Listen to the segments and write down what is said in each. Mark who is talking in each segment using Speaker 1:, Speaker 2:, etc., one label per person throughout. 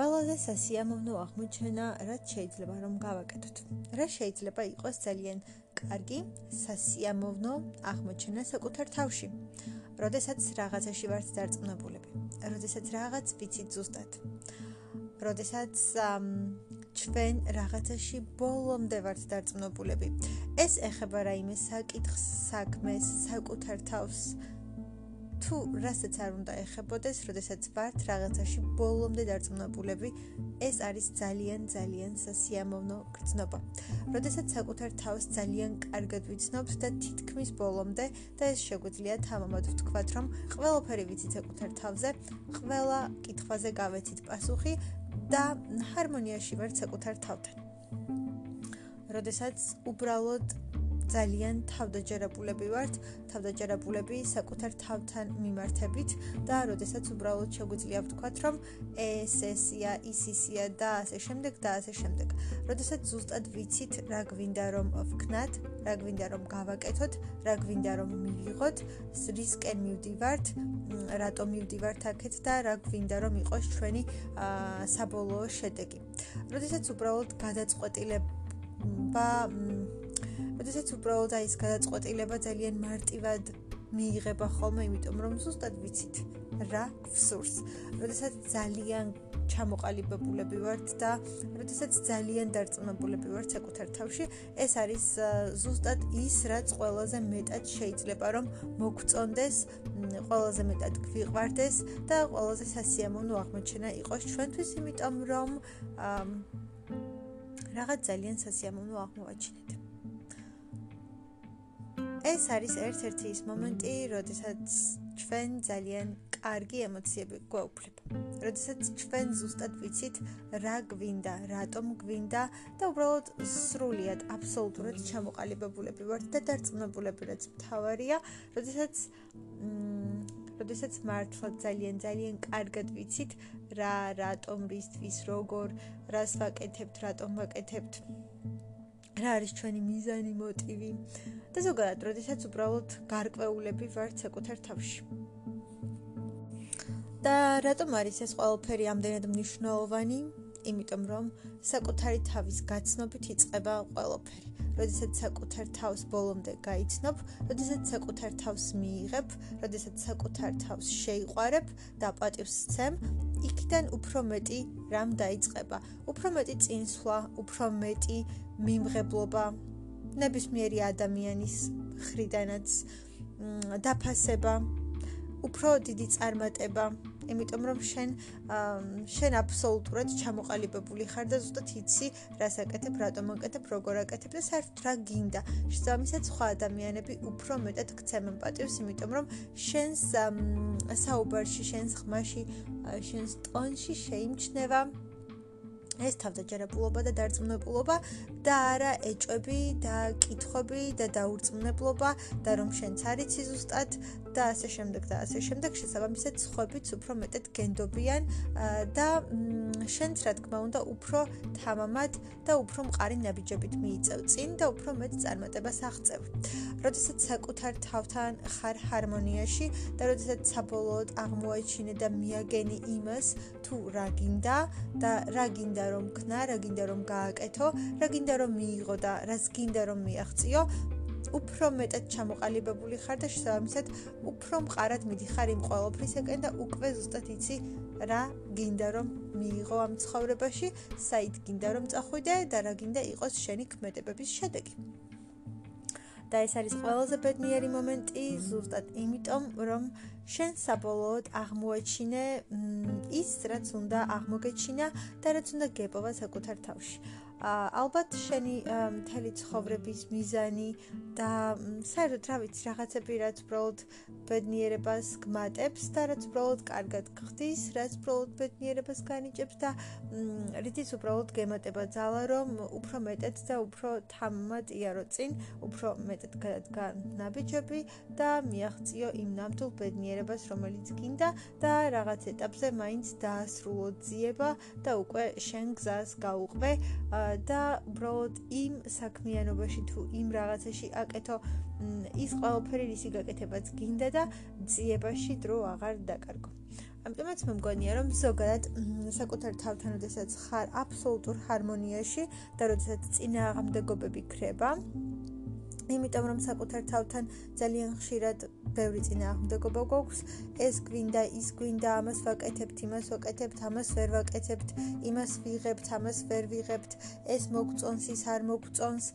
Speaker 1: ყველაზე სასიამოვნო აღმოჩენა, რაც შეიძლება რომ გავაკეთოთ. რა შეიძლება იყოს ძალიან კარგი, სასიამოვნო აღმოჩენა საკუთარ თავში. როდესაც რაღაცაში ვართ დარწმუნებულები. როდესაც რაღაც ვიცით ზუსტად. როდესაც ჩვენ რაღაცაში ბოლომდე ვართ დარწმუნებულები. ეს ეხება რაიმე საკითხს, საქმეს, საკუთარ თავს, თუ რასაც არ უნდა ეხებოდეს, როდესაც ვართ რაღაცაში ბოლომდე დარწმუნებულები, ეს არის ძალიან ძალიან სასიამოვნო გრძნობა. როდესაც საკუთარ თავს ძალიან კარგად ვიცნობთ და თითქმის ბოლომდე და ეს შეგვიძლია თამამად ვთქვათ, რომ ყველაფერი ვიცით საკუთარ თავზე, ყველა კითხვაზე გავეცით პასუხი და ჰარმონიაში ვართ საკუთარ თავთან. როდესაც უბრალოდ ძალიან თავდაჯერებულები ვართ, თავდაჯერებულები საკუთარ თავთან მიმართებით და როდესაც უბრალოდ შეგვიძლია ვთქვათ, რომ ეს ესია, ის ისია და ასე შემდეგ და ასე შემდეგ. როდესაც ზუსტად ვიცით, რა გვინდა რომ ვქნათ, რა გვინდა რომ გავაკეთოთ, რა გვინდა რომ მივიღოთ, რისკენ მივდივართ, რატომ მივდივართ აქეთ და რა გვინდა რომ იყოს ჩვენი საბოლოო შედეგი. როდესაც უბრალოდ გადაწყვეტილება როდესაც უბრალოდ აი ეს გადაწყვეტილება ძალიან მარტივად მიიღება ხოლმე, იმიტომ რომ ზუსტად ვიცით რა გსურს. როდესაც ძალიან ჩამოყალიბებულები ვართ და როდესაც ძალიან დარწმუნებულები ვართ საკუთარ თავში, ეს არის ზუსტად ის, რაც ყველაზე მეტად შეიძლება რომ მოგწონდეს, ყველაზე მეტად გვიყვარდეს და ყველაზე სასიამოვნო აღმოჩენა იყოს ჩვენთვის, იმიტომ რომ რაღაც ძალიან სასიამოვნო აღმოვაჩინეთ. ეს არის ერთ-ერთი ის მომენტი, როდესაც ჩვენ ძალიან კარგი ემოციები გვაუფლება. როდესაც ჩვენ ზუსტად ვიცით, რა გვინდა, რატომ გვინდა და უბრალოდ სრულიად აბსოლუტურად ჩამოყალიბებულები ვართ და დარწმუნებულები რაც მთავარია, როდესაც როდესაც მართლა ძალიან ძალიან კარგად ვიცით, რა, რატომ, რისთვის, როგორ, რას ვაკეთებთ, რატომ ვაკეთებთ. რა არის ჩვენი მიზანი, მოტივი? და ზოგადად, როდესაც უბრალოდ გარკვეულები ვართ საკუთარ თავში. და რატომ არის ეს ყველაფერი ამდენად მნიშვნელოვანი? იმიტომ რომ საკუთარი თავის გაცნობით იწყება ყველაფერი. როდესაც საკუთარ თავს ბოლომდე გაიცნობ, როდესაც საკუთარ თავს მიიღებ, როდესაც საკუთარ თავს შეიყვარებ და პატივს სცემ, იქიდან უფრო მეტი რამ დაიწყება. უფრო მეტი წინსვლა, უფრო მეტი მიმღებლობა, ნებისმიერი ადამიანის ხრიდანაც დაფასება, უფრო დიდი წარმატება, იმიტომ რომ შენ შენ აბსოლუტურად ჩამოყალიბებული ხარ და ზუსტად იცი, რას აკეთებ, რატომ აკეთებ, როგორ აკეთებ და საერთოდ რა გინდა. შესაბამისად, სხვა ადამიანები უფრო მეტად გცემენ პატივს, იმიტომ რომ შენს საუბარში, შენს ხმაში, შენს ტონში შეიმჩნევა ეს თავდაჯერებულობა და დარწმუნებულობა და არა ეჭვები და კითხვები და დაურწმუნებლობა და რომ შენც არიცი ზუსტად და ასე შემდეგ და ასე შემდეგ შესაბამისად ხვებიც უფრო მეტად გენდობიან და შენც რა თქმა უნდა უფრო თამამად და უფრო მყარი ნაბიჯებით მიიწევ წინ და უფრო მეტ წარმატებას აღწევ. როდესაც საკუთარ თავთან ხარ ჰარმონიაში და როდესაც საბოლოოდ აღმოაჩინე და მიაგენი იმას თუ რა გინდა და რა გინდა რომ ქნა, რა გინდა რომ გააკეთო, რა გინდა რომ მიიღო და რას გინდა რომ მიაღწიო, უფრო მეტად ჩამოყალიბებული ხარ და შესაბამისად უფრო მყარად მიდიხარ იმ ყოველფრისაკენ და უკვე ზუსტად იცი რა გინდა რომ მიიღო ამ ცხოვრებაში, საით გინდა რომ წახვიდე და რა გინდა იყოს შენი ქმედებების შედეგი. და ეს არის ყველაზე ბედნიერი მომენტი ზუსტად იმიტომ რომ შენ საბოლოოდ აღმოაჩინე ის რაც უნდა აღმოგეჩინა და რაც უნდა გეპოვა საკუთარ თავში. ალბათ შენი მთელი ცხოვრების მიზანი და საერთოდ რა ვიცი რაღაცები რაც უბრალოდ ბედნიერებას გმატებს და რაც უბრალოდ კარგად გხდის, რაც უბრალოდ ბედნიერებას განიჭებს და რითიც უბრალოდ გემატება ძალა რომ უფრო მეტად და უფრო თამამად იარო წინ, უფრო მეტად გადადგა ნაბიჯები და მიაღწიო იმ ნამდვილ ბედნიერებას, რომელიც გინდა და რაღაც ეტაპზე მაინც დაასრულო ძიება და უკვე შენ გზას გაუყვე და უბრალოდ იმ საქმიანობაში თუ იმ რაღაცაში აკეთო ის ყველაფერი რისი გაკეთებაც გინდა და ძიებაში დრო აღარ დაკარგო. ამიტომაც მე მგონია რომ ზოგადად საკუთარ თავთან შესაძ ხარ აბსოლუტურ ჰარმონიაში და როდესაც წინააღმდეგობები ქრება იმიტომ რომ საკუთარ თავთან ძალიან ხშირად ბევრი წინააღმდეგობა გვაქვს. ეს გვინდა ის გვინდა ამას ვაკეთებთ იმას ვაკეთებთ ამას ვერ ვაკეთებთ იმას ვიღებთ ამას ვერ ვიღებთ. ეს მოგწონს ის არ მოგწონს.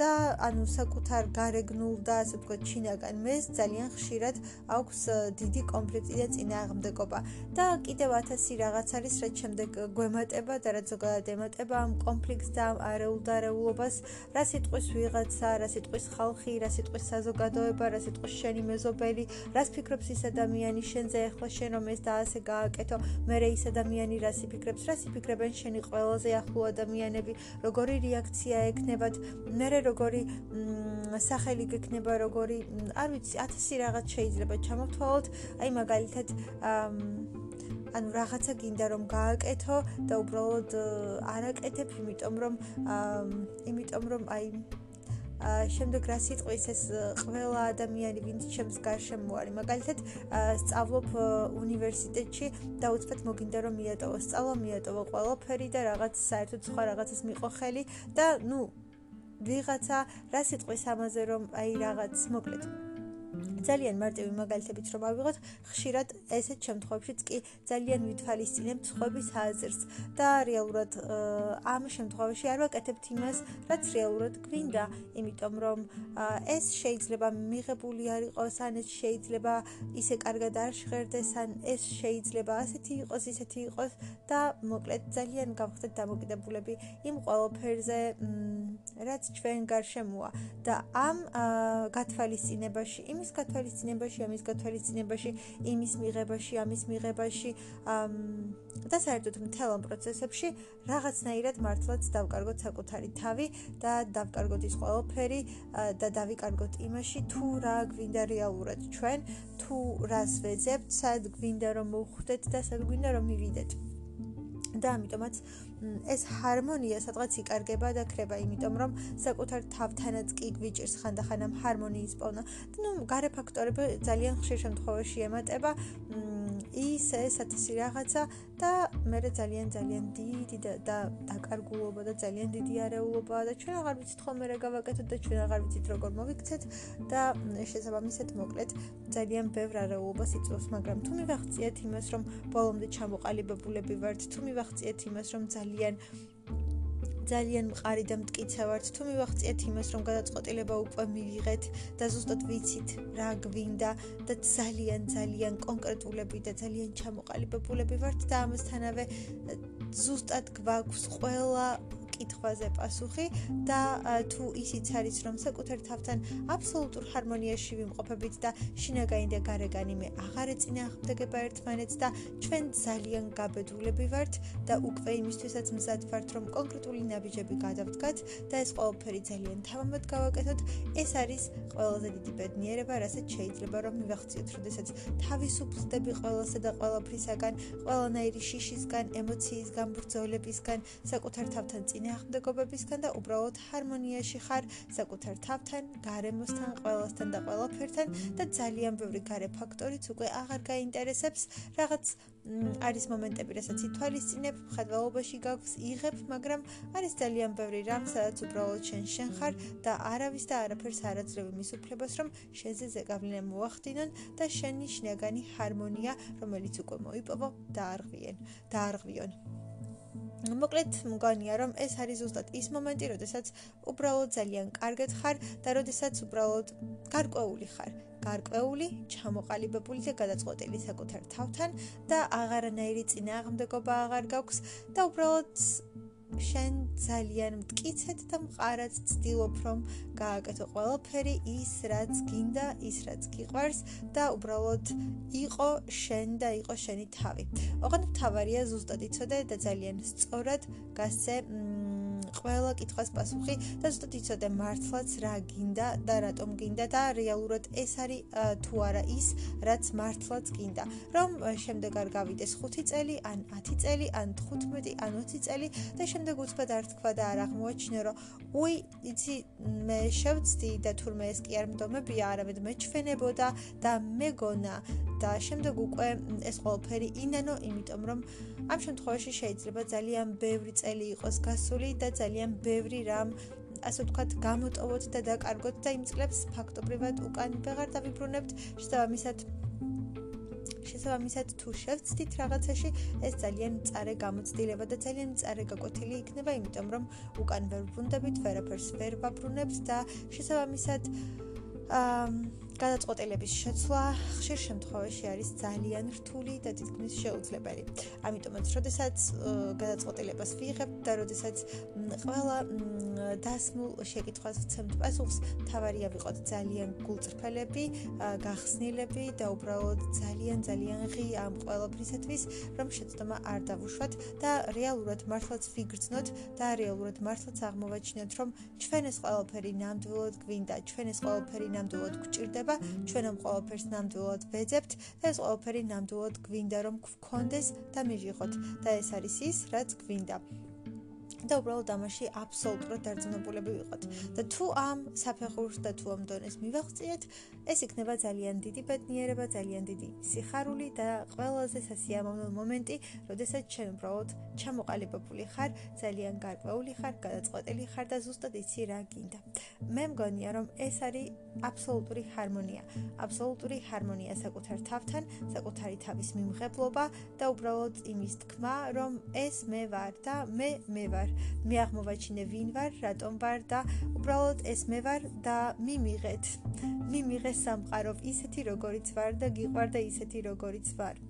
Speaker 1: და ანუ საკუთარ გარეგნულ და ასე ვთქვათ ჩინაგან მეს ძალიან ხშირად აქვს დიდი კონფლიქტი და წინააღმდეგობა. და კიდევ 1000 რაღაც არის რაც შემდეგ გვემატება და რაც ზოგადად ემატება ამ კონფლიქტს და ამ არეულ დარეულობას რა სიტყვის ვიღაცა რა სიტყვის ხალხი, რა სიტყვის საზოგადოება, რა სიტყვის შენი მეზობელი, რას ფიქრობს ის ადამიანი შენზე ახლა შენ რომ ეს და ასე გააკეთო, მე რე ის ადამიანი რას იფიქრებს, რას იფიქრებენ შენი ყველაზე ახლო ადამიანები, როგორი რეაქცია ექნებათ, მე რე როგორი სახელი გექნება, როგორი, არ ვიცი, 1000 რაღაც შეიძლება. ჩამოვთვალოთ, აი მაგალითად ანუ რაღაცა გინდა რომ გააკეთო და უბრალოდ არაკეთებ, იმიტომ რომ იმიტომ რომ აი შემდეგ რა სიტყვის ეს ყველა ადამიანი ვინც ჩემს გარშემო არის მაგალითად სწავლობ უნივერსიტეტში და უცბად მოგინდა რომ მიატოვო. სწავლა მიატოვო ყველაფერი და რაღაც საერთოდ სხვა რაღაცას მიყო ხელი და ნუ ვიღაცა რა სიტყვის ამაზე რომ აი რაღაც მოკლედ ძალიან მარტივი მაგალითებიც რომ ავიღოთ, ხშირად ესეთ შემთხვევებშიც კი ძალიან ვითვალისწინებთ სხვების აზრს და რეალურად ამ შემთხვევაში არ ვაკეთებთ იმას, რაც რეალურად გვინდა, იმიტომ რომ ეს შეიძლება მიღებული არ იყოს, ან ეს შეიძლება ისე კარგად არ ჟღერდეს, ან ეს შეიძლება ასეთი იყოს, ისეთი იყოს და მოკლედ ძალიან გავხდეთ დამოკიდებულები იმ ყველაფერზე, რაც ჩვენ გარშემოა. და ამ გათვალისწინებაში იმის გათ გათვალისწინებაში, ამის გათვალისწინებაში, იმის მიღებაში, ამის მიღებაში და საერთოდ მთელ ამ პროცესებში რაღაცნაირად მართლაც დავკარგოთ საკუთარი თავი და დავკარგოთ ის ყველაფერი და დავიკარგოთ იმაში თუ რა გვინდა რეალურად ჩვენ, თუ რას ვეძებთ, სად გვინდა რომ მოვხვდეთ და სად გვინდა რომ მივიდეთ. და ამიტომაც ეს ჰარმონია სადღაც იკარგება და ქრება, იმიტომ რომ საკუთარ თავთანაც კი გვიჭირს ხანდახან ამ ჰარმონიის პოვნა. ნუ გარე ფაქტორები ძალიან ხშირ შემთხვევაში ემატება ის ეს ათასი რაღაცა და მე ძალიან ძალიან დიდი და და დაკარგულობა და ძალიან დიდი არეულობა და ჩვენ აღარ ვიცით ხოლმე რა გავაკეთოთ და ჩვენ აღარ ვიცით როგორ მოვიქცეთ და შესაბამისად მოკლედ ძალიან ბევრ არეულობას იწვევს, მაგრამ თუ მივახციეთ იმას, რომ ბოლომდე ჩამოყალიბებულები ვართ, თუ მივახციეთ იმას, რომ ძალიან ძალიან მყარი და მткиცა ვართ. თუ მივახციეთ იმას, რომ გადაწყვეტილება უკვე მივიღეთ და ზუსტად ვიცით რა გვინდა და ძალიან ძალიან კონკრეტულები და ძალიან ჩამოყალიბებულები ვართ და ამასთანავე ზუსტად გვაქვს ყველა კითხვაზე პასუხი და თუ ისიც არის რომ საკუთარ თავთან აბსოლუტურ ჰარმონიაში ვიმყოფებით და შინაგანი და გარეგანი მე აღარ ეწინააღმდეგება ერთმანეთს და ჩვენ ძალიან გაბედულები ვართ და უკვე იმისთვისაც მზად ვართ რომ კონკრეტული ნაბიჯები გადავდგათ და ეს ყველაფერი ძალიან თავამოდ გავაკეთოთ. ეს არის ყველაზე დიდი ბედნიერება რასაც შეიძლება რომ მივახციოთ როდესაც თავისუფლდები ყველასა და ყველაფრისაგან ყველანაირი შიშისგან ემოციისგან ბრძოლებისგან საკუთარ თავთან წინ წინააღმდეგობებისგან და უბრალოდ ჰარმონიაში ხარ საკუთარ თავთან, გარემოსთან, ყველასთან და ყველაფერთან და ძალიან ბევრი გარე ფაქტორიც უკვე აღარ გაინტერესებს. რაღაც არის მომენტები, რასაც ითვალისწინებ, ხადვალობაში გაქვს, იღებ, მაგრამ არის ძალიან ბევრი რამ, სადაც უბრალოდ შენ შენ ხარ და არავის და არაფერს არ აძლევი მის უფლებას, რომ შენზე ზეგავლენა მოახდინონ და შენი შინაგანი ჰარმონია, რომელიც უკვე მოიპოვო, დაარღვიენ, დაარღვიონ. მოკლედ მგონია რომ ეს არის ზუსტად ის მომენტი, როდესაც უბრალოდ ძალიან კარგად ხარ და როდესაც უბრალოდ გარკვეული ხარ. გარკვეული, ჩამოყალიბებული და გადაწყვეტილი საკუთარ თავთან და აღარანაირი წინააღმდეგობა აღარ გაქვს და უბრალოდ შენ ძალიან მткиცეთ და მყარად ცდილობ რომ გააკეთო ყველაფერი ის რაც გინდა, ის რაც გიყვარს და უბრალოდ იყო შენ და იყო შენი თავი. ოღონდ თავარია ზუსტად იცოდე და ძალიან სწორად გასცე ყველა კითხვას პასუხი და ზუსტად იცოდე მართლაც რა გინდა და რატომ გინდა და რეალურად ეს არის თუ არა ის რაც მართლაც გინდა. რომ შემდეგ არ გავიდეს 5 წელი ან 10 წელი ან 15 ან 20 წელი და შემდეგ უცბად არ თქვა და არ აღმოაჩინე რომ უი იცი მე შევწდი და თურმე ეს კი არ მდომებია არამედ მე ჩვენებოდა და მეგონა და შემდეგ უკვე ეს ყველაფერი ინანო, იმიტომ რომ ამ შემთხვევაში შეიძლება ძალიან ბევრი წელი იყოს გასული და ძალიან ბევრი რამ ასე ვთქვათ, გამოტოვოთ და დაკარგოთ და იმ წლებს ფაქტობრივად უკან ვეღარ დავიბრუნებთ, შესაბამისად შესაბამისად თუ შევცდით რაღაცაში, ეს ძალიან წარე გამოცდილება და ძალიან წარე გაკვეთილი იქნება, იმიტომ რომ უკან ვერ ვბრუნდებით, ვერაფერს ვერ ვაბრუნებთ და შესაბამისად აა გადაწყვეტილების შეცვლა ხშირ შემთხვევაში არის ძალიან რთული და თითქმის შეუძლებელი. ამიტომაც, როდესაც გადაწყვეტილებას ვიღებთ და როდესაც ყველა დასმულ შეკითხვას ვცემთ პასუხს, თავარია ვიყოთ ძალიან გულწრფელები, გახსნილები და უბრალოდ ძალიან ძალიან ღია ამ ყველაფრისათვის, რომ შეცდომა არ დავუშვათ და რეალურად მართლაც ვიგრძნოთ და რეალურად მართლაც აღმოვაჩინოთ, რომ ჩვენ ეს ყველაფერი ნამდვილად გვინდა, ჩვენ ეს ყველაფერი ნამდვილად გვჭირდება ჩვენ ამ ყოველფერს ნამდვილად ვეძებთ და ეს ყოველფერი ნამდვილად გვინდა რომ გქონდეს და მიიღოთ და ეს არის ის, რაც გვინდა. და უბრალოდ ამაში აბსოლუტურად დარწმუნებულები ვიყოთ. და თუ ამ საფეხურს და თუ ამ დონეს მივახციეთ, ეს იქნება ძალიან დიდი ბედნიერება, ძალიან დიდი სიხარული და ყველაზე სასიამოვნო მომენტი, როდესაც ჩვენ უბრალოდ ჩამოყალიბებული ხარ, ძალიან გარკვეული ხარ, გადაწყვეტილი ხარ და ზუსტად იცი რა გინდა. მე მგონია, რომ ეს არის აბსოლუტური ჰარმონია. აბსოლუტური ჰარმონია საკუთარ თავთან, საკუთარი თავის მიმღებლობა და უბრალოდ იმის თქმა, რომ ეს მე ვარ და მე მე ვარ. მე აღმოვაჩინე ვინ ვარ, რატომ ვარ და უბრალოდ ეს მე ვარ და მიმიღეთ. მიმიღე სამყარო ისეთი როგორიც ვარ და გიყვარდა ისეთი როგორიც ვარ.